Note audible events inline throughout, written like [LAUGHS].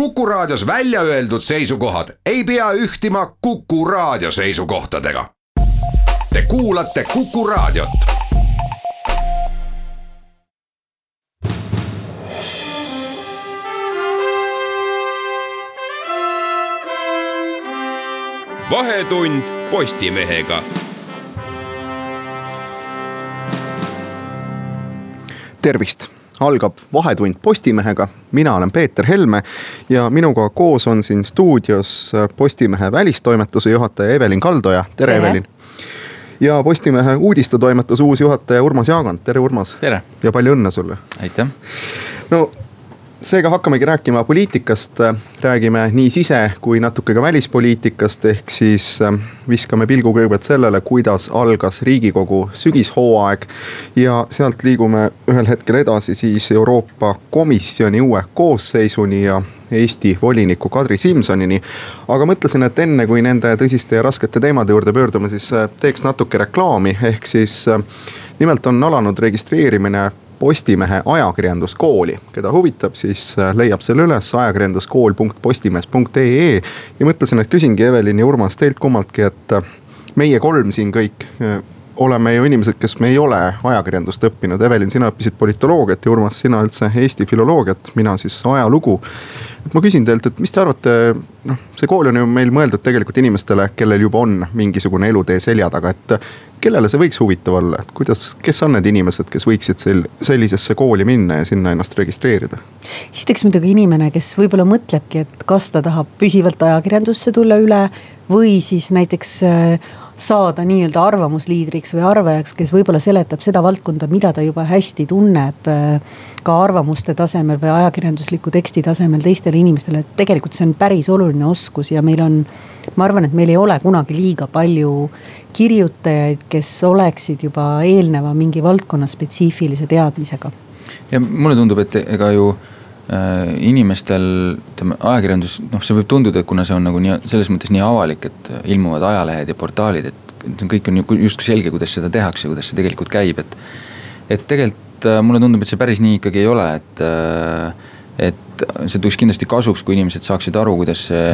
Kuku Raadios välja öeldud seisukohad ei pea ühtima Kuku Raadio seisukohtadega. Te kuulate Kuku Raadiot. vahetund Postimehega tervist, algab Vahetund Postimehega, mina olen Peeter Helme ja minuga koos on siin stuudios Postimehe välistoimetuse juhataja Evelin Kaldoja, tere, tere. Evelin. ja Postimehe uudistetoimetuse uus juhataja Urmas Jaagant, tere Urmas. tere. ja palju õnne sulle. aitäh. no seega hakkamegi rääkima poliitikast, räägime nii sise kui natuke ka välispoliitikast, ehk siis äh, viskame pilgu kõigepealt sellele, kuidas algas riigikogu sügishooaeg. ja sealt liigume ühel hetkel edasi siis Euroopa Komisjoni uue koosseisuni ja Eesti voliniku Kadri Simsonini. aga mõtlesin, et enne kui nende tõsiste ja raskete teemade juurde pöördume, siis äh, teeks natuke reklaami, ehk siis äh, nimelt on alanud registreerimine Postimehe ajakirjanduskooli. keda huvitab, siis äh, leiab selle üles ajakirjanduskool.postimees.ee. ja mõtlesin, et küsingi Evelin ja Urmas teilt kummaltki, et äh, meie kolm siin kõik äh, oleme ju inimesed, kes me ei ole ajakirjandust õppinud. Evelin, sina õppisid politoloogiat ja Urmas, sina üldse Eesti filoloogiat, mina siis ajalugu et ma küsin teilt, et mis te arvate, noh, see kool on ju meil mõeldud tegelikult inimestele, kellel juba on mingisugune elutee selja taga, et. kellele see võiks huvitav olla, et kuidas, kes on need inimesed, kes võiksid sel-, sellisesse kooli minna ja sinna ennast registreerida? esiteks muidugi inimene, kes võib-olla mõtlebki, et kas ta tahab püsivalt ajakirjandusse tulla üle või siis näiteks äh, saada nii-öelda arvamusliidriks või arvajaks, kes võib-olla seletab seda valdkonda, mida ta juba hästi tunneb. Äh, ka arvamuste tasemel või ajakirjandusliku teksti tasemel teistele inimestele, et tegelikult see on päris oluline oskus ja meil on. ma arvan, et meil ei ole kunagi liiga palju kirjutajaid, kes oleksid juba eelneva mingi valdkonna spetsiifilise teadmisega. ja mulle tundub, et ega ju inimestel, ütleme ajakirjandus, noh, see võib tunduda, et kuna see on nagu nii selles mõttes nii avalik, et ilmuvad ajalehed ja portaalid, et kõik on justkui selge, kuidas seda tehakse, kuidas see tegelikult käib, et. et tegelikult äh, mulle tundub, et see päris nii ikkagi ei ole, et, äh, et see tuleks kindlasti kasuks, kui inimesed saaksid aru, kuidas see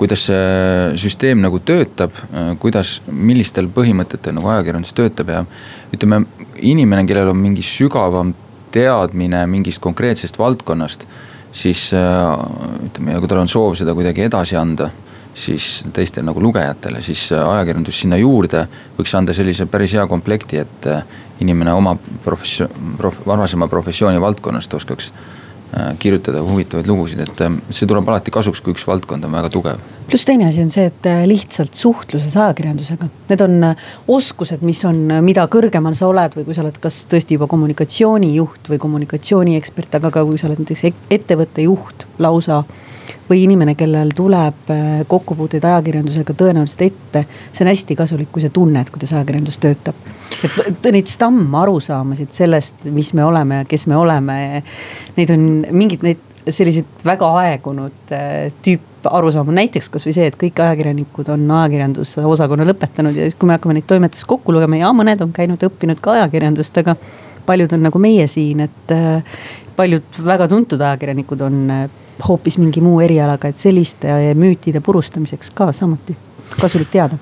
kuidas see süsteem nagu töötab, äh, kuidas, millistel põhimõtetel nagu ajakirjandus töötab ja ütleme, inimene, kellel on mingi sügavam teadmine mingist konkreetsest valdkonnast, siis ütleme, ja kui tal on soov seda kuidagi edasi anda siis teistele nagu lugejatele, siis ajakirjandus sinna juurde võiks anda sellise päris hea komplekti, et inimene oma professioon, prof-, varasema professiooni valdkonnast oskaks Äh, kirjutada huvitavaid lugusid, et äh, see tuleb alati kasuks, kui üks valdkond on väga tugev. pluss teine asi on see, et äh, lihtsalt suhtluses ajakirjandusega, need on oskused, mis on, mida kõrgemal sa oled või kui sa oled kas tõesti juba kommunikatsioonijuht või kommunikatsiooniekspert, aga ka kui sa oled näiteks ettevõtte juht lausa või inimene, kellel tuleb kokkupuuteid ajakirjandusega tõenäoliselt ette. see on hästi kasulik, kui sa tunned, kuidas ajakirjandus töötab. et neid stammarusaamasid sellest, mis me oleme ja kes me oleme. Neid on mingid neid selliseid väga aegunud äh, tüüp arusaamu, näiteks kasvõi see, et kõik ajakirjanikud on ajakirjanduse osakonna lõpetanud ja siis, kui me hakkame neid toimetusi kokku lugema ja mõned on käinud, õppinud ka ajakirjandust, aga. paljud on nagu meie siin, et äh, paljud väga tuntud ajakirjanikud on äh, hoopis mingi muu erialaga, et selliste müütide purustamiseks ka samuti kasulik teada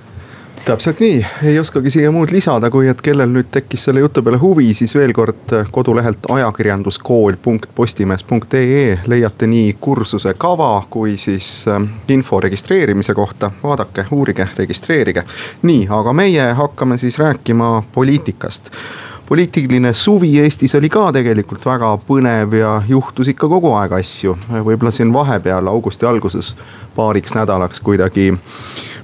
täpselt nii, ei oskagi siia muud lisada, kui et kellel nüüd tekkis selle jutu peale huvi, siis veel kord kodulehelt ajakirjanduskool.postimees.ee leiate nii kursuse kava kui siis äh, info registreerimise kohta. vaadake, uurige, registreerige. nii, aga meie hakkame siis rääkima poliitikast poliitiline suvi Eestis oli ka tegelikult väga põnev ja juhtus ikka kogu aeg asju. võib-olla siin vahepeal augusti alguses paariks nädalaks kuidagi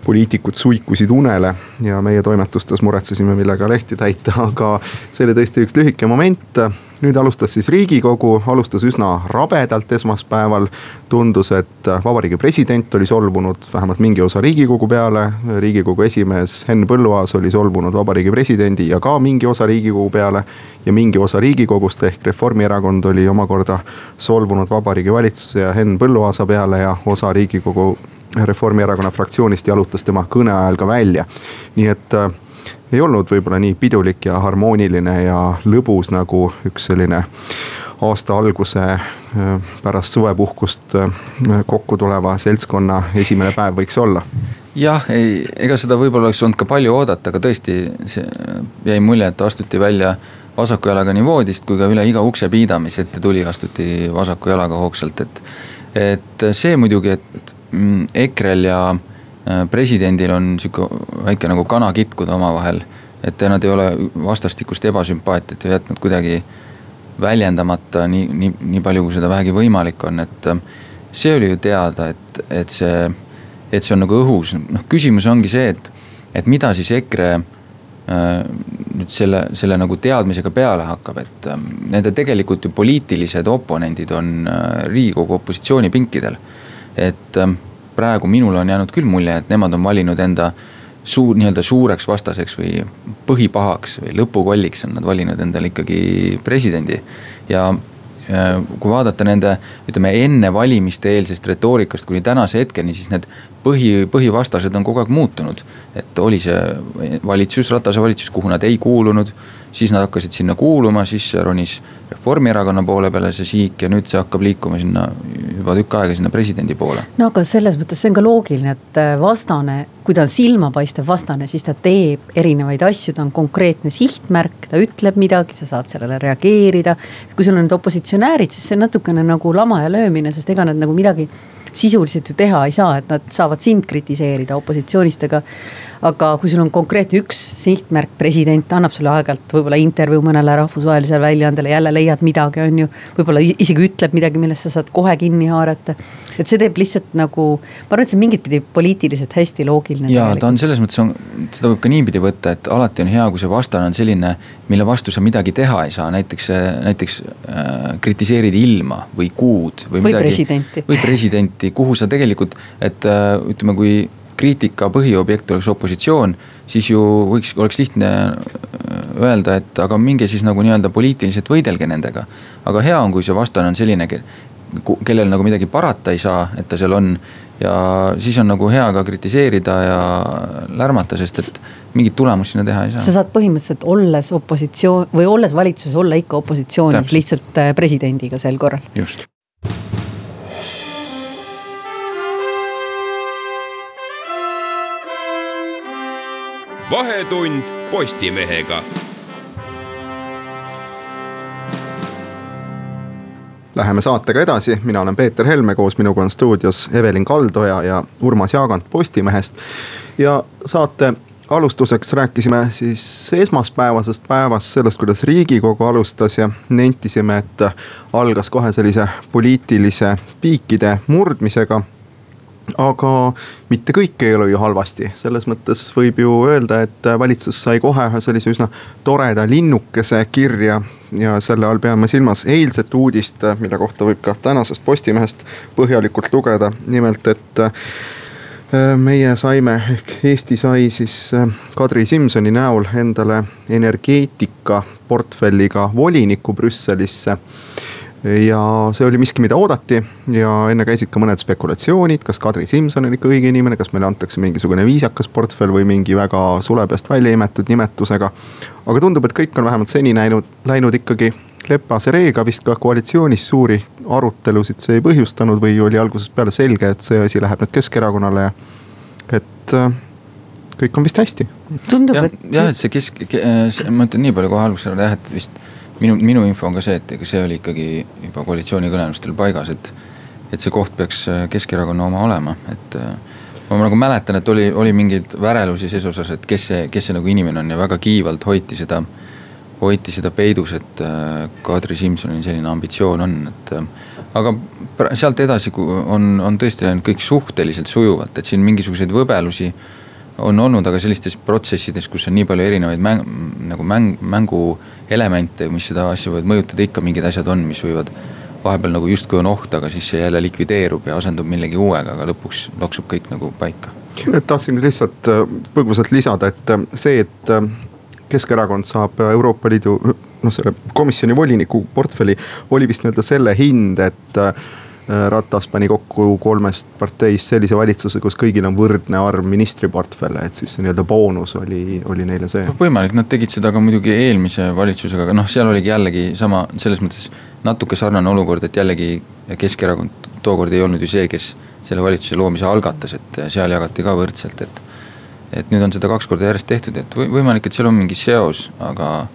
poliitikud suikusid unele ja meie toimetustes muretsesime, millega lehti täita, [LAUGHS] aga see oli tõesti üks lühike moment nüüd alustas siis riigikogu, alustas üsna rabedalt esmaspäeval. tundus, et vabariigi president oli solvunud vähemalt mingi osa riigikogu peale. riigikogu esimees Henn Põlluaas oli solvunud vabariigi presidendi ja ka mingi osa riigikogu peale. ja mingi osa riigikogust ehk Reformierakond oli omakorda solvunud vabariigi valitsuse ja Henn Põlluaasa peale ja osa riigikogu Reformierakonna fraktsioonist jalutas tema kõne ajal ka välja. nii et ei olnud võib-olla nii pidulik ja harmooniline ja lõbus nagu üks selline aasta alguse pärast suvepuhkust kokku tuleva seltskonna esimene päev võiks olla jah, ei, ega seda võib-olla oleks olnud ka palju oodata, aga tõesti, see jäi mulje, et astuti välja vasaku jalaga nii voodist kui ka üle iga uksepiida, mis ette tuli, astuti vasaku jalaga hoogsalt, et. et see muidugi, et mm, EKRE-l ja äh, presidendil on sihuke väike nagu kana kitkuda omavahel. et nad ei ole vastastikust ebasümpaatiat ju jätnud kuidagi väljendamata nii, nii, nii palju, kui seda vähegi võimalik on, et äh, see oli ju teada, et, et see et see on nagu õhus, noh küsimus ongi see, et, et mida siis EKRE äh, nüüd selle, selle nagu teadmisega peale hakkab, et äh, nende tegelikult ju poliitilised oponendid on äh, riigikogu opositsioonipinkidel. et äh, praegu minul on jäänud küll mulje, et nemad on valinud enda suur, nii-öelda suureks vastaseks või põhipahaks või lõpukolliks on nad valinud endale ikkagi presidendi. ja kui vaadata nende, ütleme enne valimiste eelsest retoorikast kuni tänase hetkeni, siis need põhi, põhivastased on kogu aeg muutunud. et oli see valitsus, Ratase valitsus, kuhu nad ei kuulunud, siis nad hakkasid sinna kuuluma, siis ronis Reformierakonna poole peale see siik ja nüüd see hakkab liikuma sinna juba tükk aega sinna presidendi poole. no aga selles mõttes see on ka loogiline, et äh, vastane, kui ta on silmapaistev vastane, siis ta teeb erinevaid asju, ta on konkreetne sihtmärk, ta ütleb midagi, sa saad sellele reageerida. kui sul on need opositsionäärid, siis see on natukene nagu lama ja löömine, sest ega nad nagu midagi sisuliselt ju teha ei saa, et nad saavad sind kritiseerida opositsioonist, aga. Aga kui sul on konkreetne üks sihtmärk, president annab sulle aeg-ajalt võib-olla intervjuu mõnele rahvusvahelisele väljaandele, jälle leiad midagi, on ju. võib-olla isegi ütleb midagi, millest sa saad kohe kinni haarata. et see teeb lihtsalt nagu, ma arvan, et see on mingit pidi poliitiliselt hästi loogiline. ja ta on selles mõttes on, seda võib ka niipidi võtta, et alati on hea, kui see vastane on selline, mille vastu sa midagi teha ei saa, näiteks, näiteks äh, kritiseerid ilma või kuud või, või midagi. presidenti. või presidenti kuhu sa tegelikult, et äh, ütleme, kui kriitika põhiobjekt oleks opositsioon, siis ju võiks, oleks lihtne äh, öelda, et aga minge siis nagu nii-öelda poliitiliselt võidelge nendega. aga hea on, kui see vastane on selline, kellel nagu midagi parata ei saa, et ta seal on. ja siis on nagu hea ka kritiseerida ja lärmata, sest et mingit tulemust sinna teha ei saa. sa saad põhimõtteliselt olles opositsioon või olles valitsuses olla ikka opositsioonis lihtsalt äh, presidendiga sel korral. just vahetund Postimehega. Läheme saatega edasi, mina olen Peeter Helme, koos minuga on stuudios Evelin Kaldoja ja Urmas Jaagant Postimehest. ja saate alustuseks rääkisime siis esmaspäevasest päevast, sellest, kuidas riigikogu alustas ja nentisime, et algas kohe sellise poliitilise piikide murdmisega aga mitte kõik ei ole ju halvasti, selles mõttes võib ju öelda, et valitsus sai kohe ühe sellise üsna toreda linnukese kirja. ja selle all peame silmas eilset uudist, mille kohta võib ka tänasest Postimehest põhjalikult lugeda, nimelt et äh, meie saime, ehk Eesti sai siis äh, Kadri Simsoni näol endale energeetika portfelliga voliniku Brüsselisse ja see oli miski, mida oodati ja enne käisid ka mõned spekulatsioonid, kas Kadri Simson on ikka õige inimene, kas meile antakse mingisugune viisakas portfell või mingi väga sule peast välja imetud nimetusega. aga tundub, et kõik on vähemalt seni näinud, läinud ikkagi lepase reega, vist ka koalitsioonis suuri arutelusid see ei põhjustanud või oli algusest peale selge, et see asi läheb nüüd Keskerakonnale ja et äh, kõik on vist hästi. tundub, et. jah, et see kesk, ma ütlen nii palju kohe alguses ära jah, et vist minu, minu info on ka see, et ega see oli ikkagi juba koalitsioonikõnelustel paigas, et, et see koht peaks äh, Keskerakonna oma olema, et äh, ma nagu mäletan, et oli, oli mingeid värelusi ses osas, et kes see, kes see nagu inimene on ja väga kiivalt hoiti seda, hoiti seda peidus, et äh, Kadri Simsonil selline ambitsioon on, et. aga sealt edasi on, on tõesti läinud kõik suhteliselt sujuvalt, et siin mingisuguseid võbelusi on olnud, aga sellistes protsessides, kus on nii palju erinevaid mäng, nagu mäng, mänguelemente, mis seda asja võivad mõjutada, ikka mingid asjad on, mis võivad vahepeal nagu justkui on oht, aga siis see jälle likvideerub ja asendub millegi uuega, aga lõpuks loksub kõik nagu paika. tahtsin lihtsalt äh, põgusalt lisada, et äh, see, et äh, Keskerakond saab Euroopa Liidu noh, selle komisjoni voliniku portfelli, oli vist nii-öelda selle hind, et Ratas pani kokku kolmest parteist sellise valitsuse, kus kõigil on võrdne arv ministriportfelle, et siis see nii-öelda boonus oli, oli neile see. võimalik, nad tegid seda ka muidugi eelmise valitsusega, aga noh, seal oligi jällegi sama, selles mõttes natuke sarnane olukord, et jällegi Keskerakond tookord ei olnud ju see, kes selle valitsuse loomise algatas, et seal jagati ka võrdselt, et. et nüüd on seda kaks korda järjest tehtud, et võimalik, et seal on mingi seos, aga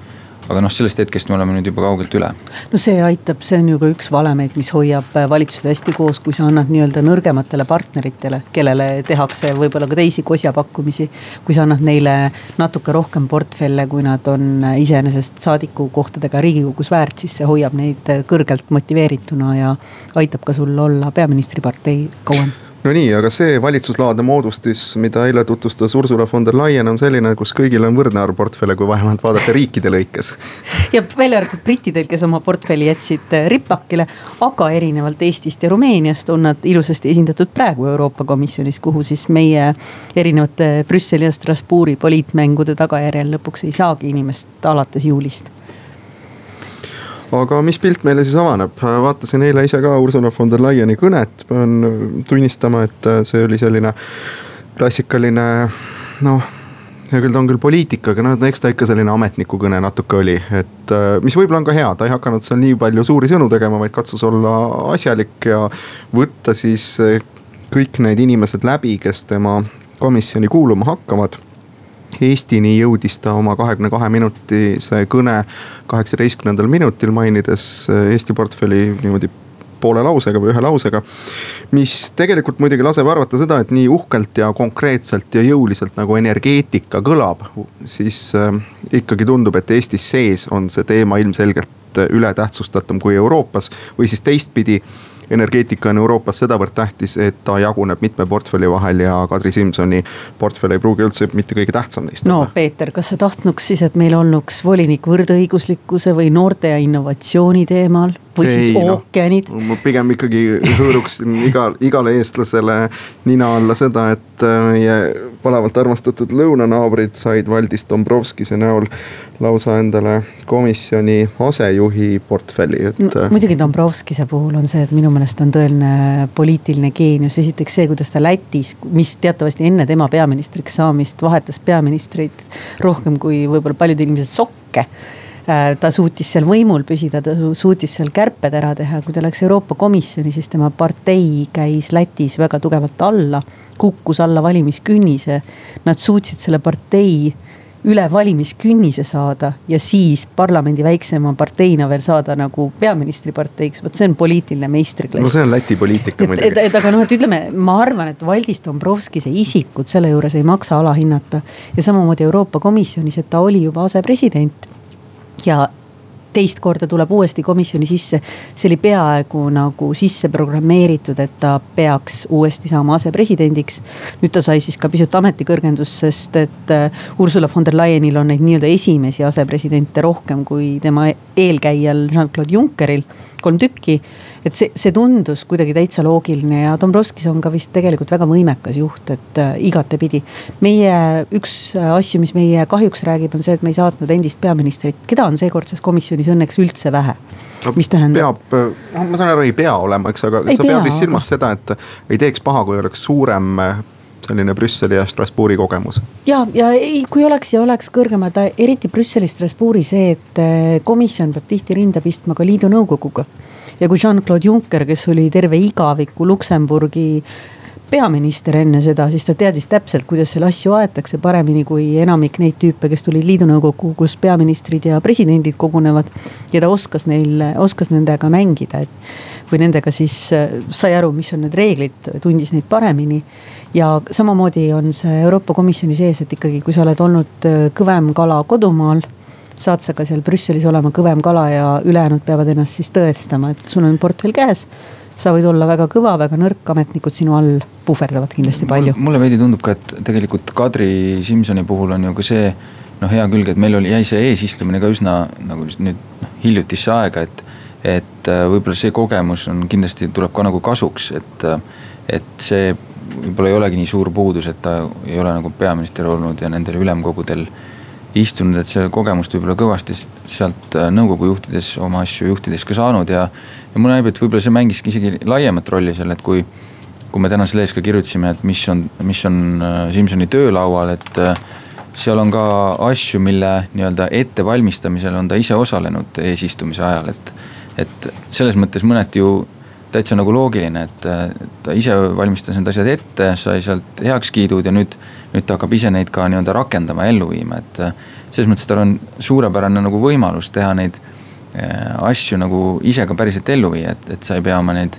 aga noh, sellest hetkest me oleme nüüd juba kaugelt üle. no see aitab, see on ju ka üks valemeid, mis hoiab äh, valitsused hästi koos, kui sa annad nii-öelda nõrgematele partneritele, kellele tehakse võib-olla ka teisi kosjapakkumisi. kui sa annad neile natuke rohkem portfelle, kui nad on äh, iseenesest saadikukohtadega riigikogus väärt, siis see hoiab neid äh, kõrgelt motiveerituna ja aitab ka sul olla peaministripartei kauem no nii, aga see valitsuslaadne moodustis, mida eile tutvustas Ursula von der Leyen, on selline, kus kõigil on võrdne arv portfelle, kui vähemalt vaadata riikide lõikes. [LAUGHS] ja välja arvatud brittidel, kes oma portfelli jätsid äh, ripakile, aga erinevalt Eestist ja Rumeeniast on nad ilusasti esindatud praegu Euroopa Komisjonis, kuhu siis meie erinevate Brüsseli ja Strasbourgi poliitmängude tagajärjel lõpuks ei saagi inimest alates juulist aga mis pilt meile siis avaneb, vaatasin eile ise ka Ursula von der Leyeni kõnet, pean tunnistama, et see oli selline klassikaline noh hea küll, ta on küll poliitik, aga noh, eks ta ikka selline ametniku kõne natuke oli, et mis võib-olla on ka hea, ta ei hakanud seal nii palju suuri sõnu tegema, vaid katsus olla asjalik ja võtta siis kõik need inimesed läbi, kes tema komisjoni kuuluma hakkavad Eestini jõudis ta oma kahekümne kahe minutise kõne kaheksateistkümnendal minutil, mainides äh, Eesti portfelli niimoodi poole lausega või ühe lausega. mis tegelikult muidugi laseb arvata seda, et nii uhkelt ja konkreetselt ja jõuliselt nagu energeetika kõlab, siis äh, ikkagi tundub, et Eestis sees on see teema ilmselgelt äh, ületähtsustatum kui Euroopas või siis teistpidi energeetika on Euroopas sedavõrd tähtis, et ta jaguneb mitme portfelli vahel ja Kadri Simsoni portfell ei pruugi üldse mitte kõige tähtsam neist. no Peeter, kas sa tahtnuks siis, et meil olnuks volinik võrdõiguslikkuse või noorte ja innovatsiooni teemal? Või ei, siis ookeanid no,. ma pigem ikkagi hõõruksin [LAUGHS] igal, igale eestlasele nina alla seda, et äh, meie palavalt armastatud lõunanaabrid said Valdis Dombrovskise näol lausa endale komisjoni asejuhi portfelli, et. Äh, muidugi Dombrovskise puhul on see, et minu meelest on tõeline poliitiline geenius, esiteks see, kuidas ta Lätis, mis teatavasti enne tema peaministriks saamist vahetas peaministreid rohkem kui võib-olla paljud inimesed sokke ta suutis seal võimul püsida, ta suutis seal kärped ära teha, kui ta läks Euroopa Komisjoni, siis tema partei käis Lätis väga tugevalt alla, kukkus alla valimiskünnise. Nad suutsid selle partei üle valimiskünnise saada ja siis parlamendi väiksema parteina veel saada nagu peaministriparteiks, vot see on poliitiline meistriklass. no see on Läti poliitika muidugi. et, et aga noh, et ütleme, ma arvan, et Valdis Dombrovskise isikut selle juures ei maksa alahinnata. ja samamoodi Euroopa Komisjonis, et ta oli juba asepresident ja teist korda tuleb uuesti komisjoni sisse. see oli peaaegu nagu sisse programmeeritud, et ta peaks uuesti saama asepresidendiks. nüüd ta sai siis ka pisut ametikõrgendust, sest et äh, Ursula von der Leyenil on neid nii-öelda esimesi asepresidente rohkem kui tema eelkäijal Jean-Claude Junckeril, kolm tükki et see, see tundus kuidagi täitsa loogiline ja Dombrovskis on ka vist tegelikult väga võimekas juht, et äh, igatepidi. meie üks äh, asju, mis meie kahjuks räägib, on see, et me ei saatnud endist peaministrit, keda on seekordses komisjonis õnneks üldse vähe no, mis tähendab? peab, noh ma saan aru, ei pea olema, eks, aga ei sa pea, pead vist silmas aga... seda, et ei teeks paha, kui oleks suurem äh, selline Brüsseli ja Strasbourgi kogemus. ja, ja ei, kui oleks ja oleks kõrgemad, eriti Brüsseli, Strasbourgi see, et komisjon peab tihti rinda pistma ka liidu nõukoguga ja kui Jean-Claude Juncker, kes oli terve igaviku Luksemburgi peaminister enne seda, siis ta teadis täpselt, kuidas seal asju aetakse paremini kui enamik neid tüüpe, kes tulid liidunõukokku, kus peaministrid ja presidendid kogunevad. ja ta oskas neil, oskas nendega mängida, et või nendega siis sai aru, mis on need reeglid, tundis neid paremini. ja samamoodi on see Euroopa Komisjoni sees, et ikkagi, kui sa oled olnud kõvem kala kodumaal saad sa ka seal Brüsselis olema kõvem kala ja ülejäänud peavad ennast siis tõestama, et sul on portfell käes sa võid olla väga kõva, väga nõrk, ametnikud sinu all puhverdavad kindlasti palju. mulle veidi tundub ka, et tegelikult Kadri Simsoni puhul on ju ka see noh, hea külg, et meil oli, jäi see eesistumine ka üsna nagu nüüd noh, hiljutisse aega, et. et äh, võib-olla see kogemus on kindlasti tuleb ka nagu kasuks, et, äh, et see võib-olla ei olegi nii suur puudus, et ta ei ole nagu peaminister olnud ja nendel ülemkogudel istunud, et see kogemust võib-olla kõvasti sealt äh, nõukogu juhtides, oma asju juhtides ka saanud ja. ja mulle näib, et võib-olla see mängiski isegi laiemat rolli seal, et kui, kui me täna selles ka kirjutasime, et mis on, mis on äh, Simsoni töölaual, et äh, seal on ka asju, mille nii-öelda ettevalmistamisel on ta ise osalenud eesistumise ajal, et. et selles mõttes mõneti ju täitsa nagu loogiline, et ta ise valmistas need asjad ette, sai sealt heakskiidud ja nüüd nüüd ta hakkab ise neid ka nii-öelda rakendama ja ellu viima, et selles mõttes tal on suurepärane nagu võimalus teha neid äh, asju nagu ise ka päriselt ellu viia, et, et sa ei pea oma neid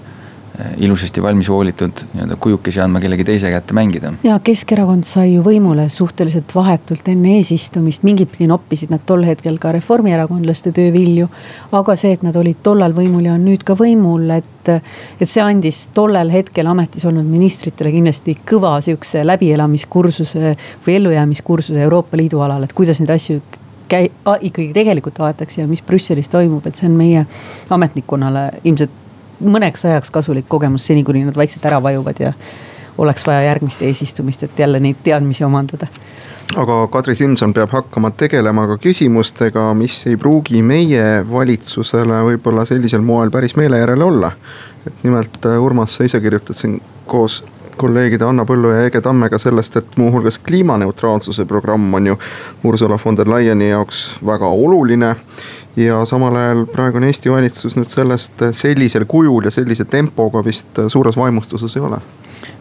ilusasti valmis hoolitud nii-öelda kujukesi andma kellegi teise kätte mängida. ja Keskerakond sai ju võimule suhteliselt vahetult enne eesistumist, mingit pidi noppisid nad tol hetkel ka reformierakondlaste töövilju. aga see, et nad olid tollal võimul ja on nüüd ka võimul, et et, see andis tollel hetkel ametis olnud ministritele kindlasti kõva sihukese läbielamiskursuse või ellujäämiskursuse Euroopa Liidu alal, et kuidas neid asju käi-, ikkagi tegelikult aetakse ja mis Brüsselis toimub, et see on meie ametnikkonnale ilmselt mõneks ajaks kasulik kogemus, seni kuni nad vaikselt ära vajuvad ja oleks vaja järgmist eesistumist, et jälle neid teadmisi omandada aga Kadri Simson peab hakkama tegelema ka küsimustega, mis ei pruugi meie valitsusele võib-olla sellisel moel päris meele järele olla. et nimelt äh, Urmas, sa ise kirjutad siin koos kolleegide Anna Põllu ja Ege Tammega sellest, et muuhulgas kliimaneutraalsuse programm on ju Ursula von der Leyeni jaoks väga oluline. ja samal ajal praegune Eesti valitsus nüüd sellest sellisel kujul ja sellise tempoga vist suures vaimustuses ei ole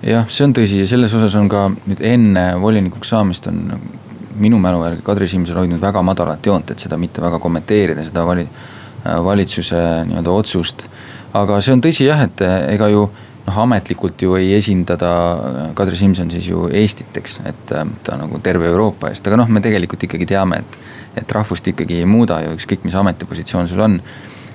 jah, see on tõsi ja selles osas on ka nüüd enne volinikuks saamist on minu mälu järgi Kadri Simson hoidnud väga madalat joont, et seda mitte väga kommenteerida, seda vali-, valitsuse nii-öelda otsust. aga see on tõsi jah, et ega ju noh, ametlikult ju ei esinda ta, Kadri Simson siis ju Eestit, eks, et ta nagu terve Euroopa eest, aga noh, me tegelikult ikkagi teame, et. et rahvust ikkagi ei muuda ju ükskõik, mis ametipositsioon sul on.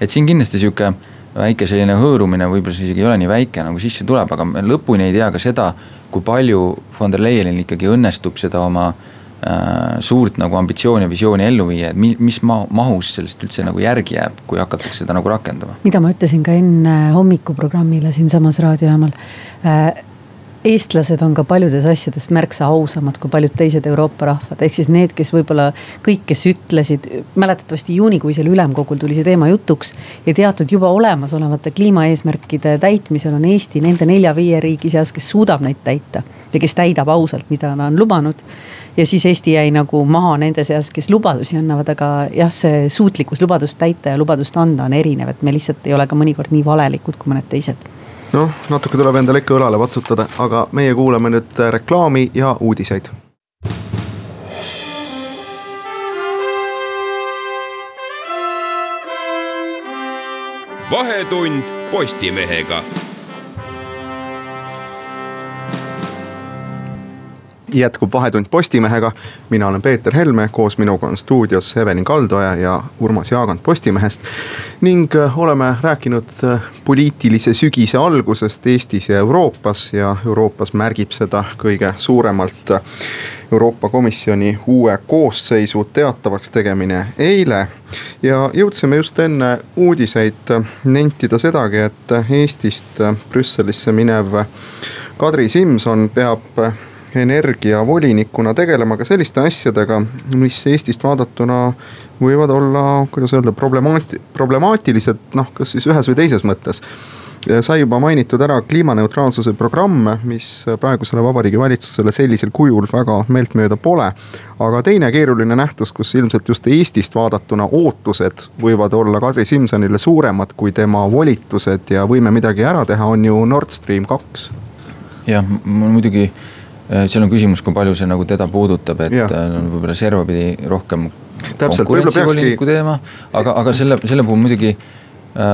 et siin kindlasti sihuke väike selline hõõrumine, võib-olla see isegi ei ole nii väike nagu sisse tuleb, aga me lõpuni ei tea ka seda, kui palju von der Leyenil ikkagi õnnestub seda oma äh, suurt nagu ambitsiooni ja visiooni ellu viia, et mi, mis ma, mahus sellest üldse nagu järgi jääb, kui hakatakse seda nagu rakendama. mida ma ütlesin ka enne hommikuprogrammile siinsamas raadiojaamal äh, eestlased on ka paljudes asjades märksa ausamad kui paljud teised Euroopa rahvad, ehk siis need, kes võib-olla kõik, kes ütlesid, mäletatavasti juunikuisel ülemkogul tuli see teema jutuks. ja teatud juba olemasolevate kliimaeesmärkide täitmisel on Eesti nende nelja-viie riigi seas, kes suudab neid täita ja kes täidab ausalt, mida ta on lubanud ja siis Eesti jäi nagu maha nende seas, kes lubadusi annavad, aga jah, see suutlikkus lubadust täita ja lubadust anda on erinev, et me lihtsalt ei ole ka mõnikord nii valelikud kui mõned teised noh, natuke tuleb endale ikka õlale patsutada, aga meie kuulame nüüd reklaami ja uudiseid. vahetund Postimehega jätkub Vahetund Postimehega. mina olen Peeter Helme, koos minuga on stuudios Evelin Kaldoja ja Urmas Jaagant Postimehest. ning äh, oleme rääkinud äh, poliitilise sügise algusest Eestis ja Euroopas ja Euroopas märgib seda kõige suuremalt äh, Euroopa Komisjoni uue koosseisu teatavaks tegemine eile. ja jõudsime just enne uudiseid nentida sedagi, et Eestist Brüsselisse minev Kadri Simson peab energiavolinikuna tegelema ka selliste asjadega, mis Eestist vaadatuna võivad olla, kuidas öelda, problemaati-, problemaatilised, noh, kas siis ühes või teises mõttes sai juba mainitud ära kliimaneutraalsuse programm, mis praegusele Vabariigi Valitsusele sellisel kujul väga meeltmööda pole. aga teine keeruline nähtus, kus ilmselt just Eestist vaadatuna ootused võivad olla Kadri Simsonile suuremad kui tema volitused ja võime midagi ära teha, on ju Nord Stream kaks. jah, mul muidugi seal on küsimus, kui palju see nagu teda puudutab, et. Äh, võib-olla servapidi rohkem. konkurentsivoliniku teema, aga, aga selle, selle puhul muidugi äh,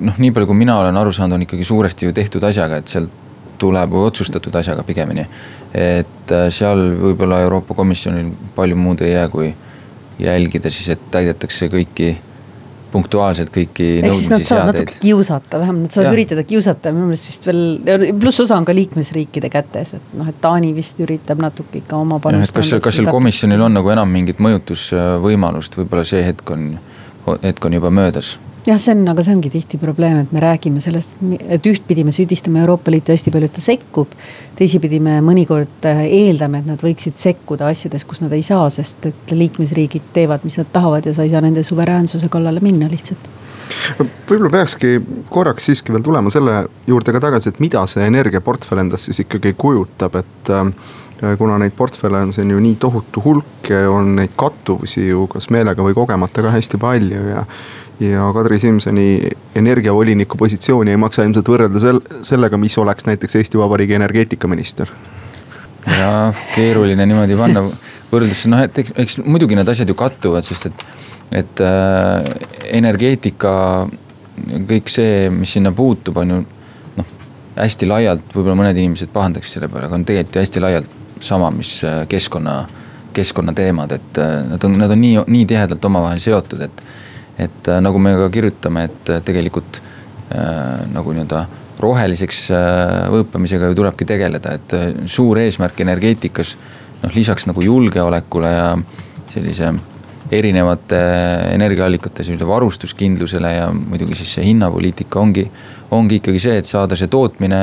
noh, nii palju, kui mina olen aru saanud, on ikkagi suuresti ju tehtud asjaga, et sealt tuleb või otsustatud asjaga pigemini. et seal võib-olla Euroopa Komisjonil palju muud ei jää, kui jälgida siis, et täidetakse kõiki punktuaalselt kõiki nõudmisi, seadeid. Nad saavad natuke kiusata, vähemalt nad saavad ja. üritada kiusata, minu meelest vist veel, pluss osa on ka liikmesriikide kätes, et noh, et Taani vist üritab natuke ikka oma panust. kas, kas seal komisjonil on nagu enam mingit mõjutusvõimalust, võib-olla see hetk on, hetk on juba möödas jah, see on, aga see ongi tihti probleem, et me räägime sellest, et ühtpidi me süüdistame Euroopa Liitu hästi palju, et ta sekkub. teisipidi me mõnikord äh, eeldame, et nad võiksid sekkuda asjades, kus nad ei saa, sest et liikmesriigid teevad, mis nad tahavad ja sa ei saa nende suveräänsuse kallale minna lihtsalt võib-olla peakski korraks siiski veel tulema selle juurde ka tagasi, et mida see energiaportfell endast siis ikkagi kujutab, et äh, kuna neid portfelle on siin ju nii tohutu hulk on neid kattuvusi ju kas meelega või kogemata ka hästi palju ja ja Kadri Simsoni energiavoliniku positsiooni ei maksa ilmselt võrrelda sel-, sellega, mis oleks näiteks Eesti Vabariigi energeetikaminister. ja keeruline niimoodi panna võrdlusse, noh et eks, eks muidugi need asjad ju kattuvad, sest et, et äh, energeetika, kõik see, mis sinna puutub, on ju noh, hästi laialt, võib-olla mõned inimesed pahandaks selle peale, aga on tegelikult ju hästi laialt sama, mis äh, keskkonna, keskkonnateemad, et äh, nad on, nad on nii, nii tihedalt omavahel seotud, et et äh, nagu me ka kirjutame, et äh, tegelikult äh, nagu nii-öelda roheliseks võõpamisega ju tulebki tegeleda, et suur eesmärk energeetikas noh, lisaks nagu julgeolekule ja sellise erinevate energiaallikate sellise varustuskindlusele ja muidugi siis see hinnapoliitika ongi ongi ikkagi see, et saada see tootmine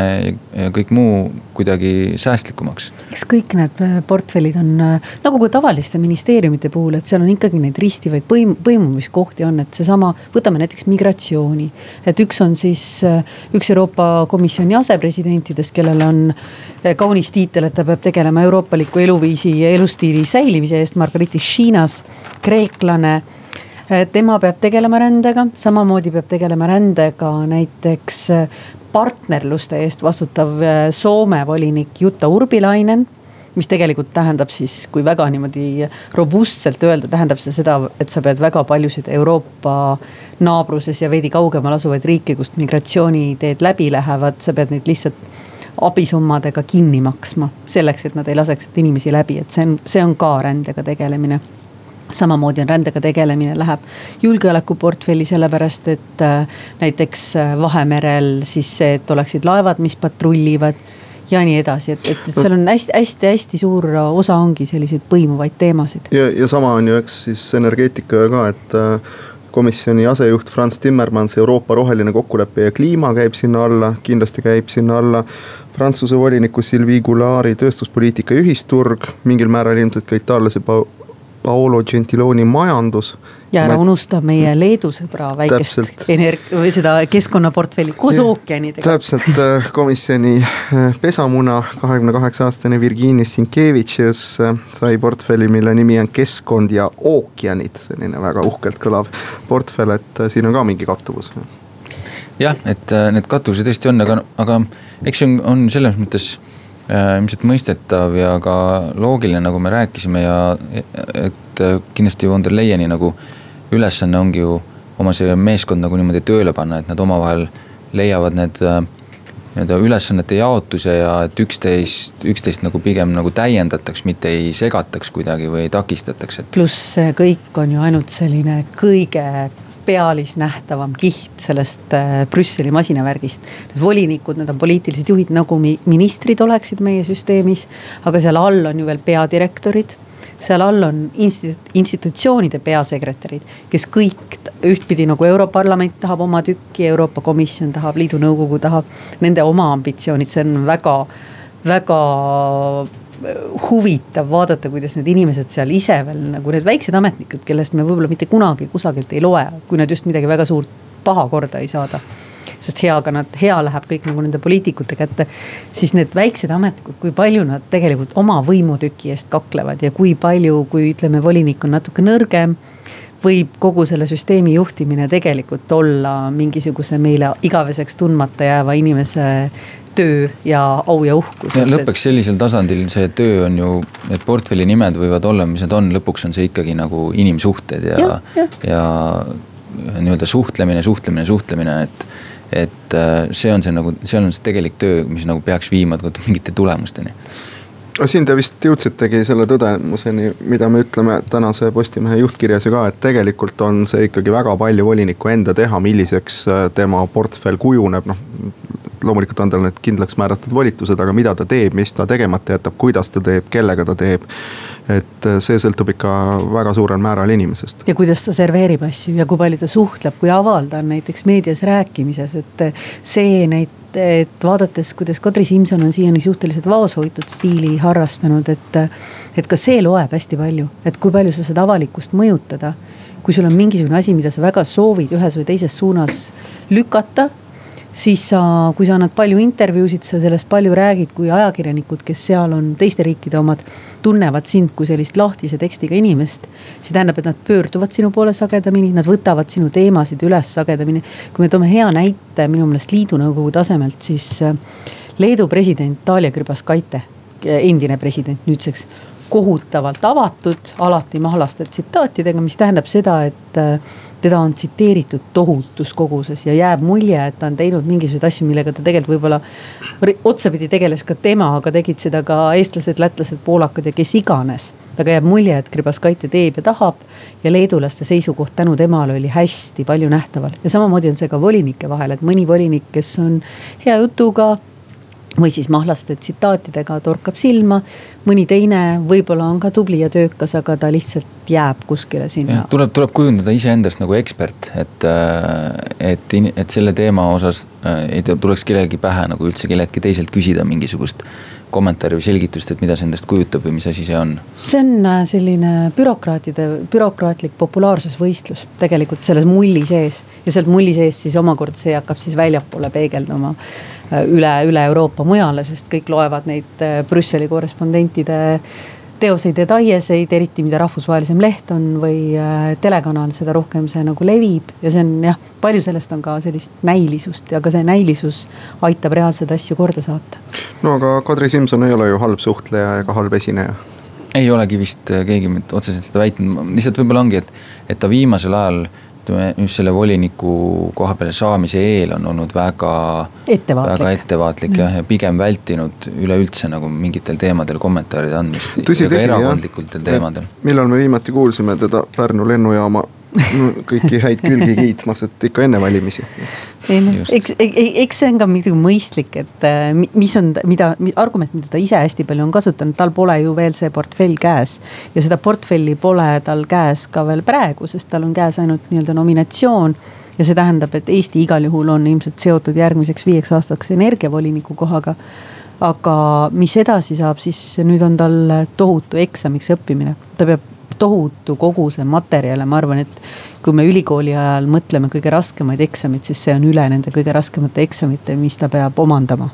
ja kõik muu kuidagi säästlikumaks. eks kõik need äh, portfellid on äh, nagu ka tavaliste ministeeriumite puhul, et seal on ikkagi neid ristivaid põim-, põimumiskohti on, et seesama, võtame näiteks migratsiooni. et üks on siis äh, üks Euroopa Komisjoni asepresidentidest, kellel on kaunis tiitel, et ta peab tegelema euroopaliku eluviisi ja elustiili säilimise eest, Margaritis Šiinas, kreeklane. Eh, tema peab tegelema rändega, samamoodi peab tegelema rändega näiteks eh, partnerluste eest vastutav eh, Soome volinik Jutta Urpilainen mis tegelikult tähendab siis, kui väga niimoodi robustselt öelda, tähendab see seda, et sa pead väga paljusid Euroopa naabruses ja veidi kaugemal asuvaid riike, kust migratsiooniteed läbi lähevad, sa pead neid lihtsalt abisummadega kinni maksma. selleks, et nad ei laseks inimesi läbi, et see on, see on ka rändega tegelemine samamoodi on rändega tegelemine, läheb julgeolekuportfelli, sellepärast et äh, näiteks äh, Vahemerel siis see, et oleksid laevad, mis patrullivad ja nii edasi, et, et, seal on hästi-hästi-hästi suur osa ongi selliseid põimuvaid teemasid. ja, ja sama on ju, eks siis energeetikaga ka, et äh, komisjoni asejuht Franz Timmermans, Euroopa roheline kokkulepe ja kliima käib sinna alla, kindlasti käib sinna alla. Prantsuse voliniku Sylvie Goulari tööstuspoliitika ühisturg, mingil määral ilmselt ka itaallase Paolo Gentiloni majandus. Ja ära unusta meie Leedu sõbra väikest energ- või seda keskkonnaportfelli koos ookeanidega. täpselt äh, komisjoni äh, pesamuna, kahekümne kaheksa aastane Virginis Sinkevitšius äh, sai portfelli, mille nimi on keskkond ja ookeanid, selline väga uhkelt kõlav portfell, et siin on ka mingi kattuvus. Jah, et need kattuvused tõesti on, aga, aga eks see on, on selles mõttes Äh, ilmselt mõistetav ja ka loogiline, nagu me rääkisime ja et äh, kindlasti von der Leyeni nagu ülesanne ongi ju oma see meeskond nagu niimoodi tööle panna, et nad omavahel leiavad need äh, nii-öelda ülesannete jaotuse ja et üksteist, üksteist nagu pigem nagu täiendataks, mitte ei segataks kuidagi või takistataks, et. pluss see kõik on ju ainult selline kõige pealisnähtavam kiht sellest äh, Brüsseli masinavärgist. Need volinikud, need on poliitilised juhid, nagu ministrid oleksid meie süsteemis, aga seal all on ju veel peadirektorid seal all on institu-, institutsioonide peasekretärid, kes kõik ühtpidi nagu Europarlament tahab oma tükki, Euroopa Komisjon tahab, Liidu Nõukogu tahab. Nende oma ambitsioonid, see on väga, väga huvitav vaadata, kuidas need inimesed seal ise veel nagu need väiksed ametnikud, kellest me võib-olla mitte kunagi kusagilt ei loe, kui nad just midagi väga suurt paha korda ei saada sest heaga nad, hea läheb kõik nagu nende poliitikute kätte. siis need väiksed ametnikud, kui palju nad tegelikult oma võimutüki eest kaklevad ja kui palju, kui ütleme, volinik on natuke nõrgem võib kogu selle süsteemi juhtimine tegelikult olla mingisuguse meile igaveseks tundmata jääva inimese töö ja au ja uhkus. lõppeks sellisel tasandil see töö on ju, need portfelli nimed võivad olla, mis need on, lõpuks on see ikkagi nagu inimsuhted ja, ja, ja. ja nii-öelda suhtlemine, suhtlemine, suhtlemine, et. Et äh, see on see nagu, see on see tegelik töö, mis nagu peaks viima mingite tulemusteni. Siin te vist jõudsitegi selle tõdemuseni, mida me ütleme tänase Postimehe juhtkirjas ju ka, et tegelikult on see ikkagi väga palju voliniku enda teha, milliseks äh, tema portfell kujuneb, noh loomulikult on tal need kindlaks määratud volitused, aga mida ta teeb, mis ta tegemata jätab, kuidas ta teeb, kellega ta teeb. et see sõltub ikka väga suurel määral inimesest. ja kuidas ta serveerib asju ja kui palju ta suhtleb, kui aval ta on näiteks meedias rääkimises, et see neid et vaadates, kuidas Kadri Simson on siiani suhteliselt vaoshoitud stiili harrastanud, et. et ka see loeb hästi palju, et kui palju sa saad avalikkust mõjutada. kui sul on mingisugune asi, mida sa väga soovid ühes või teises suunas lükata siis sa, kui sa annad palju intervjuusid, sa sellest palju räägid, kui ajakirjanikud, kes seal on, teiste riikide omad, tunnevad sind kui sellist lahtise tekstiga inimest. see tähendab, et nad pöörduvad sinu poole sagedamini, nad võtavad sinu teemasid üles sagedamini. kui me toome hea näite minu meelest liidu nõukogu tasemelt, siis äh, Leedu president Dalia Grybauskaite, endine president nüüdseks kohutavalt avatud, alati mahlaste tsitaatidega, mis tähendab seda, et äh, teda on tsiteeritud tohutus koguses ja jääb mulje, et ta on teinud mingisuguseid asju, millega ta tegelikult võib-olla. otsapidi tegeles ka tema, aga tegid seda ka eestlased, lätlased, poolakad ja kes iganes. aga jääb mulje, et Grybauskaite teeb ja tahab. ja leedulaste seisukoht tänu temale oli hästi palju nähtaval ja samamoodi on see ka volinike vahel, et mõni volinik, kes on hea jutuga või siis mahlaste tsitaatidega torkab silma. Mõni teine võib-olla on ka tubli ja töökas, aga ta lihtsalt jääb kuskile sinna. tuleb, tuleb kujundada iseendast nagu ekspert, et, äh, et, et selle teema osas äh, ei tuleks kellelgi pähe nagu üldse kelleltki teiselt küsida mingisugust kommentaari või selgitust, et mida see endast kujutab või mis asi see on? see on äh, selline bürokraatide, bürokraatlik populaarsusvõistlus tegelikult selles mulli sees ja sealt mulli sees siis omakorda see hakkab siis väljapoole peegelduma üle, üle Euroopa mujale, sest kõik loevad neid äh, Brüsseli korrespondentide teoseid ja taieseid, eriti mida rahvusvahelisem leht on või äh, telekanal, seda rohkem see nagu levib. ja see on jah, palju sellest on ka sellist näilisust ja ka see näilisus aitab reaalseid asju korda saata. no aga Kadri Simson ei ole ju halb suhtleja ega halb esineja ei olegi vist keegi otseselt seda väitnud, lihtsalt võib-olla ongi, et, et ta viimasel ajal ütleme just selle voliniku koha peale saamise eel on olnud väga. väga ettevaatlik jah, ja pigem vältinud üleüldse nagu mingitel teemadel kommentaaride andmist. erakondlikutel teemadel. millal me viimati kuulsime teda Pärnu lennujaama kõiki häid külgi kiitmas, et ikka enne valimisi. ei noh, eks, eks see on ka muidugi mõistlik, et äh, mis on, mida, argument, mida ta ise hästi palju on kasutanud, tal pole ju veel see portfell käes. ja seda portfelli pole tal käes ka veel praegu, sest tal on käes ainult nii-öelda nominatsioon ja see tähendab, et Eesti igal juhul on ilmselt seotud järgmiseks viieks aastaks energiavoliniku kohaga. aga mis edasi saab, siis nüüd on tal tohutu eksamiks õppimine, ta peab tohutu koguse materjale, ma arvan, et kui me ülikooli ajal mõtleme kõige raskemaid eksameid, siis see on üle nende kõige raskemate eksamite, mis ta peab omandama.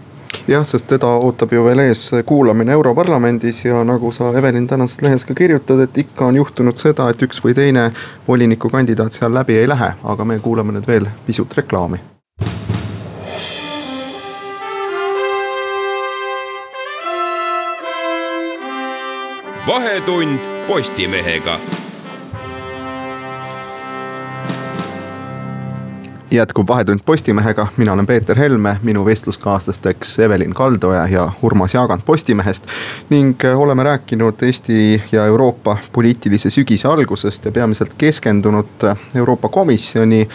Jah, sest teda ootab ju veel ees kuulamine Europarlamendis ja nagu sa, Evelin, tänases lehes ka kirjutad, et ikka on juhtunud seda, et üks või teine volinikukandidaat seal läbi ei lähe, aga me kuulame nüüd veel pisut reklaami. Vahetund Postimehega. Jätkub Vahetund Postimehega, mina olen Peeter Helme, minu vestluskaaslasteks Evelin Kaldoja ja Urmas Jaagant Postimehest. ning äh, oleme rääkinud Eesti ja Euroopa poliitilise sügise algusest ja peamiselt keskendunud äh, Euroopa Komisjoni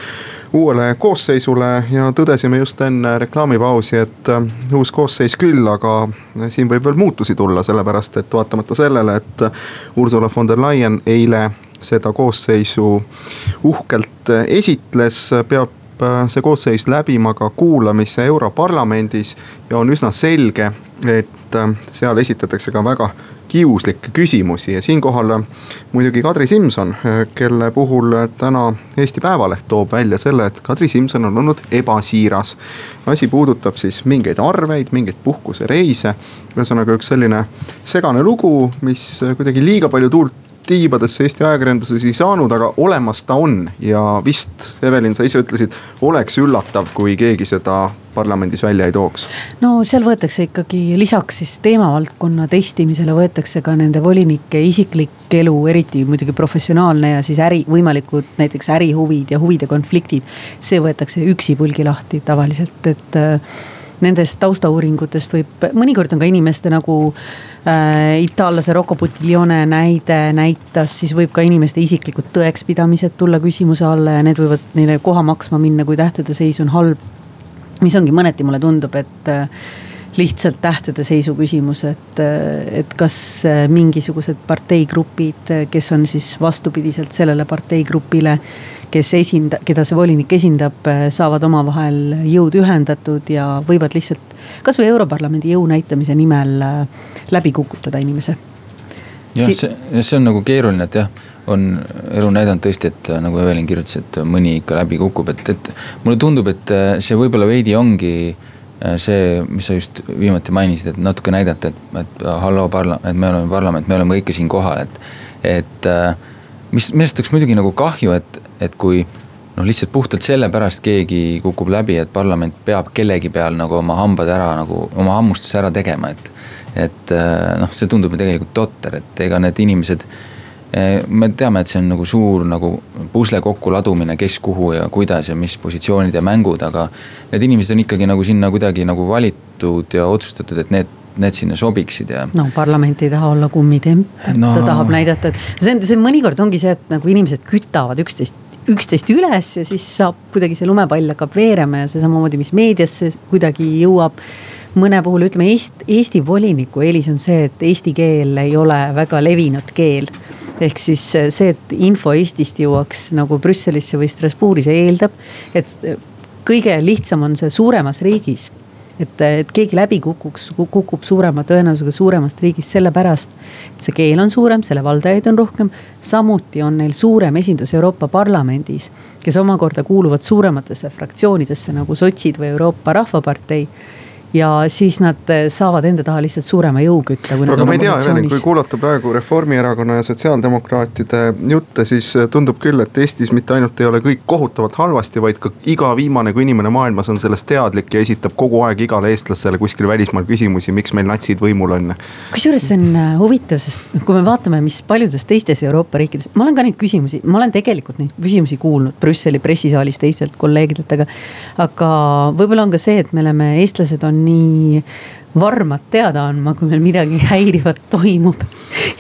uuele koosseisule. Ja tõdesime just enne reklaamipausi, et äh, uus koosseis küll, aga siin võib veel muutusi tulla, sellepärast et vaatamata sellele, et Ursula von der Leyen eile seda koosseisu uhkelt esitles, peab see koosseis läbima ka kuulamise Europarlamendis ja on üsna selge, et äh, seal esitatakse ka väga kiuslikke küsimusi ja siinkohal äh, muidugi Kadri Simson, äh, kelle puhul äh, täna Eesti Päevaleht toob välja selle, et Kadri Simson on olnud ebasiiras. asi puudutab siis mingeid arveid, mingeid puhkusereise. ühesõnaga üks selline segane lugu, mis kuidagi liiga palju tuult tiibadesse Eesti ajakirjanduses ei saanud, aga olemas ta on ja vist, Evelin, sa ise ütlesid, oleks üllatav, kui keegi seda parlamendis välja ei tooks? no seal võetakse ikkagi lisaks siis teemavaldkonna testimisele võetakse ka nende volinike isiklik elu, eriti muidugi professionaalne ja siis äri, võimalikud näiteks ärihuvid ja huvide konfliktid. see võetakse üksipulgi lahti tavaliselt, et äh, nendest taustauuringutest võib, mõnikord on ka inimeste nagu äh, itaallase Rocco Buttiglione näide näitas, siis võib ka inimeste isiklikud tõekspidamised tulla küsimuse alla ja need võivad neile koha maksma minna, kui tähtede seis on halb. mis ongi mõneti mulle tundub, et äh, lihtsalt tähtede seisu küsimus, et, et kas mingisugused parteigrupid, kes on siis vastupidiselt sellele parteigrupile, kes esinda-, keda see volinik esindab, saavad omavahel jõud ühendatud ja võivad lihtsalt kasvõi Europarlamendi jõu näitamise nimel läbi kukutada inimese. jah, see, see on nagu keeruline, et jah on elu näidanud tõesti, et nagu Evelin kirjutas, et mõni ikka läbi kukub, et, et mulle tundub, et see võib-olla veidi ongi äh, Äh, see, mis sa just viimati mainisid, et natuke näidata, et, et halloo parla-, et me oleme parlament, me oleme kõike siin kohal, et. et äh, mis, millest oleks muidugi nagu kahju, et, et kui noh, lihtsalt puhtalt sellepärast keegi kukub läbi, et parlament peab kellegi peal nagu oma hambad ära nagu, oma hammustuse ära tegema, et. et äh, noh, see tundub ju tegelikult totter, et ega need inimesed Eh, me teame, et see on nagu suur nagu pusle kokkuladumine, kes kuhu ja kuidas ja mis positsioonid ja mängud, aga. Need inimesed on ikkagi nagu sinna kuidagi nagu valitud ja otsustatud, et need need sinna sobiksid ja. no parlament ei taha olla kummitemp no., ta tahab näidata, et see on, see mõnikord ongi see, et nagu inimesed kütavad üksteist üksteist üles ja siis saab kuidagi see lumepall hakkab veerema ja see samamoodi, mis meediasse kuidagi jõuab. Mõne puhul ütleme Eest, Eesti voliniku eelis on see, et eesti keel ei ole väga levinud keel. Ehk siis äh, see, et info Eestist jõuaks nagu Brüsselisse või Strasbourgi, see eeldab, et äh, kõige lihtsam on see suuremas riigis et, et keegi läbi kukuks, kukub suurema tõenäosusega suuremast riigist sellepärast, et see keel on suurem, selle valdajaid on rohkem. samuti on neil suurem esindus Euroopa Parlamendis, kes omakorda kuuluvad suurematesse fraktsioonidesse nagu sotsid või Euroopa Rahvapartei ja siis nad eh, saavad enda taha lihtsalt suurema jõu kütta. aga ma ei tea, Evelin, kui kuulata praegu Reformierakonna ja sotsiaaldemokraatide jutte, siis eh, tundub küll, et Eestis mitte ainult ei ole kõik kohutavalt halvasti, vaid ka iga viimane kui inimene maailmas on sellest teadlik ja esitab kogu aeg igale eestlasele kuskil välismaal küsimusi, miks meil natsid võimul on. kusjuures see on eh, huvitav, sest kui me vaatame, mis paljudes teistes Euroopa riikides, ma olen ka neid küsimusi, ma olen tegelikult neid küsimusi kuulnud Brüsseli pressisaalis teistelt kolleegidelt, aga. aga võib-olla on ka see, et me oleme, eestlased on nii varmad teada andma, kui meil midagi häirivat toimub.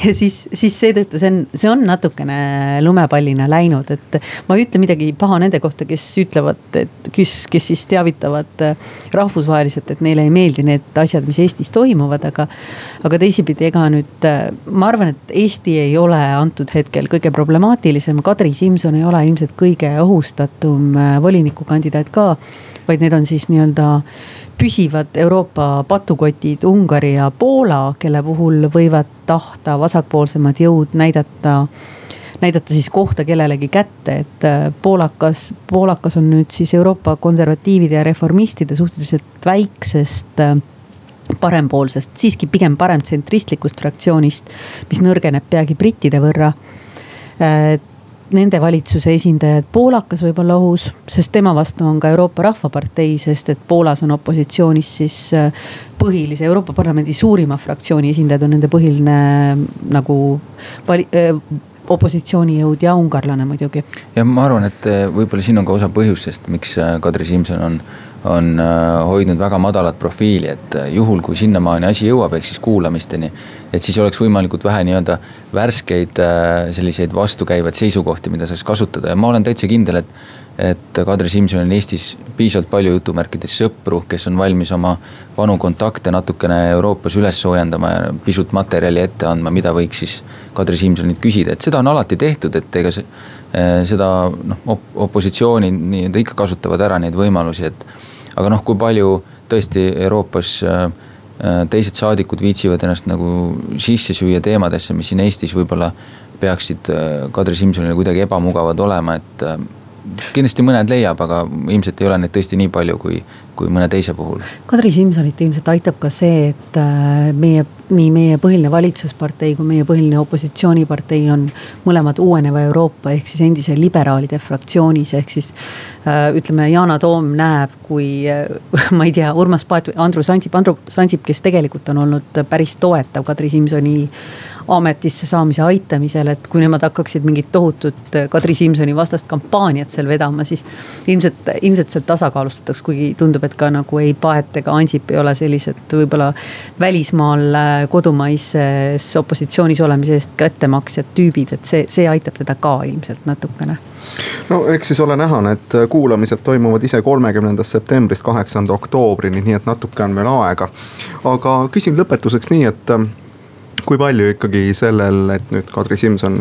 ja siis, siis seetõttu see on, see on natukene lumepallina läinud, et ma ei ütle midagi paha nende kohta, kes ütlevad, et kes, kes siis teavitavad rahvusvaheliselt, et neile ei meeldi need asjad, mis Eestis toimuvad, aga. aga teisipidi, ega nüüd ma arvan, et Eesti ei ole antud hetkel kõige problemaatilisem, Kadri Simson ei ole ilmselt kõige ohustatum volinikukandidaat ka. vaid need on siis nii-öelda püsivad Euroopa patukotid Ungari ja Poola, kelle puhul võivad tahta vasakpoolsemad jõud näidata näidata siis kohta kellelegi kätte, et äh, poolakas, poolakas on nüüd siis Euroopa konservatiivide ja reformistide suhteliselt väiksest äh, parempoolsest, siiski pigem paremtsentristlikust fraktsioonist, mis nõrgeneb peagi brittide võrra. Äh, nende valitsuse esindajad, poolakas võib olla ohus, sest tema vastu on ka Euroopa Rahvapartei, sest et Poolas on opositsioonis siis äh, põhilise Euroopa Parlamendi suurima fraktsiooni esindajad on nende põhiline nagu vali, äh, opositsioonijõud ja ungarlane muidugi. ja ma arvan, et äh, võib-olla siin on ka osa põhjustest, miks Kadri Simson on on äh, hoidnud väga madalat profiili, et äh, juhul, kui sinnamaani asi jõuab, ehk siis kuulamisteni. Et siis oleks võimalikult vähe nii-öelda värskeid äh, selliseid vastukäivaid seisukohti, mida saaks kasutada ja ma olen täitsa kindel, et. et Kadri Simsonil on Eestis piisavalt palju jutumärkides sõpru, kes on valmis oma vanu kontakte natukene Euroopas üles soojendama ja pisut materjali ette andma, mida võiks siis Kadri Simsonilt küsida, et seda on alati tehtud, et ega see seda noh op, opositsioonid nii-öelda ikka kasutavad ära neid võimalusi, et aga noh, kui palju tõesti Euroopas äh, äh, teised saadikud viitsivad ennast nagu sisse süüa teemadesse, mis siin Eestis võib-olla peaksid äh, Kadri Simsonile kuidagi ebamugavad olema, et kindlasti mõned leiab, aga ilmselt ei ole neid tõesti nii palju, kui, kui mõne teise puhul. Kadri Simsonit ilmselt aitab ka see, et äh, meie, nii meie põhiline valitsuspartei kui meie põhiline opositsioonipartei on mõlemad uueneva Euroopa ehk siis endise liberaalide fraktsioonis, ehk siis äh, ütleme, Yana Toom näeb, kui äh, [LAUGHS] ma ei tea, Urmas Paet Andrus Ansip, Andrus Ansip, kes tegelikult on olnud päris toetav Kadri Simsoni ametisse saamise aitamisel, et kui nemad hakkaksid mingit tohutut Kadri Simsoni vastast kampaaniat seal vedama, siis ilmselt, ilmselt seal tasakaalustataks, kuigi tundub, et ka nagu ei Paet ega Ansip ei ole sellised võib-olla välismaal kodumaises opositsioonis olemise eest kättemaksjad tüübid, et see, see aitab teda ka ilmselt natukene no eks siis ole näha, need kuulamised toimuvad ise kolmekümnendast septembrist kaheksanda oktoobrini, nii et natuke on veel aega. aga küsin lõpetuseks nii, et kui palju ikkagi sellel, et nüüd Kadri Simson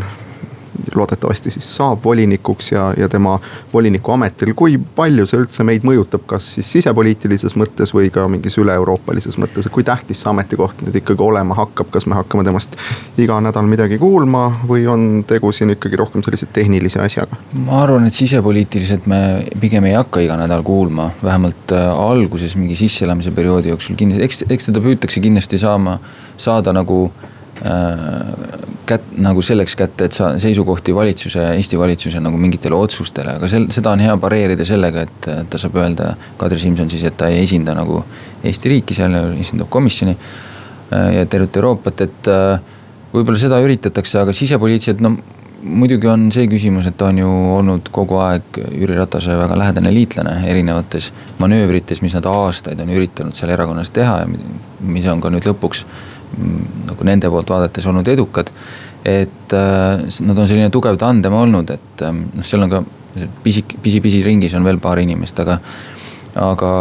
loodetavasti siis saab volinikuks ja, ja tema voliniku ametil, kui palju see üldse meid mõjutab, kas siis sisepoliitilises mõttes või ka mingis üle-euroopalises mõttes, et kui tähtis see ametikoht nüüd ikkagi olema hakkab, kas me hakkame temast iga nädal midagi kuulma või on tegu siin ikkagi rohkem sellise tehnilise asjaga? ma arvan, et sisepoliitiliselt me pigem ei hakka iga nädal kuulma, vähemalt äh, alguses mingi sisseelamise perioodi jooksul kindlasti, eks, eks teda püütakse kindlasti saama, saada nagu kät-, nagu selleks kätte, et sa seisukohti valitsuse, Eesti valitsuse nagu mingitele otsustele, aga sel-, seda on hea pareerida sellega, et ta saab öelda, Kadri Simson siis, et ta ei esinda nagu Eesti riiki seal, esindab komisjoni äh, ja tervet Euroopat, et äh, võib-olla seda üritatakse, aga sisepoliitiliselt no muidugi on see küsimus, et ta on ju olnud kogu aeg Jüri Ratase väga lähedane liitlane erinevates manöövrites, mis nad aastaid on üritanud seal erakonnas teha ja mis on ka nüüd lõpuks nagu nende poolt vaadates olnud edukad. et äh, nad on selline tugev tandem olnud, et äh, noh, seal on ka pisik, pisi-pisi ringis on veel paar inimest, aga. aga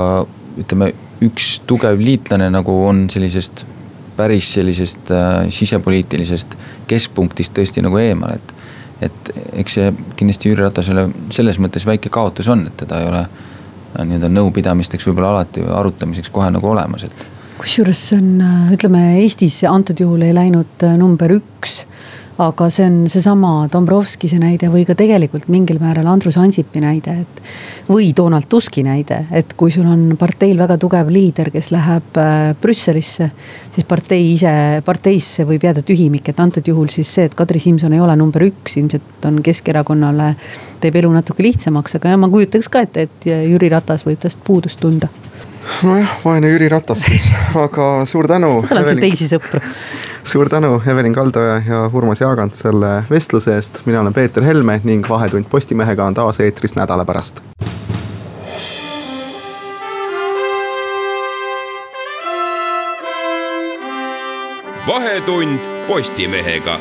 ütleme, üks tugev liitlane nagu on sellisest päris sellisest äh, sisepoliitilisest keskpunktist tõesti nagu eemal, et. et eks see kindlasti Jüri Ratasele selles mõttes väike kaotus on, et teda ei ole nii-öelda nõupidamisteks võib-olla alati arutamiseks kohe nagu olemas, et kusjuures see on, äh, ütleme Eestis antud juhul ei läinud äh, number üks. aga see on seesama Dombrovskise näide või ka tegelikult mingil määral Andrus Ansipi näide, et. või Donald Tuski näide, et kui sul on parteil väga tugev liider, kes läheb äh, Brüsselisse. siis partei ise, parteisse võib jääda tühimik, et antud juhul siis see, et Kadri Simson ei ole number üks, ilmselt on Keskerakonnale. teeb elu natuke lihtsamaks, aga ma kujutaks ka ette, et Jüri Ratas võib tast puudust tunda nojah, vaene Jüri Ratas siis, [LAUGHS] aga suur tänu. tal on seal teisi sõpru. [LAUGHS] suur tänu, Evelin Kaldoja ja Urmas Jaagant selle vestluse eest, mina olen Peeter Helme ning Vahetund Postimehega on taas eetris nädala pärast. vahetund Postimehega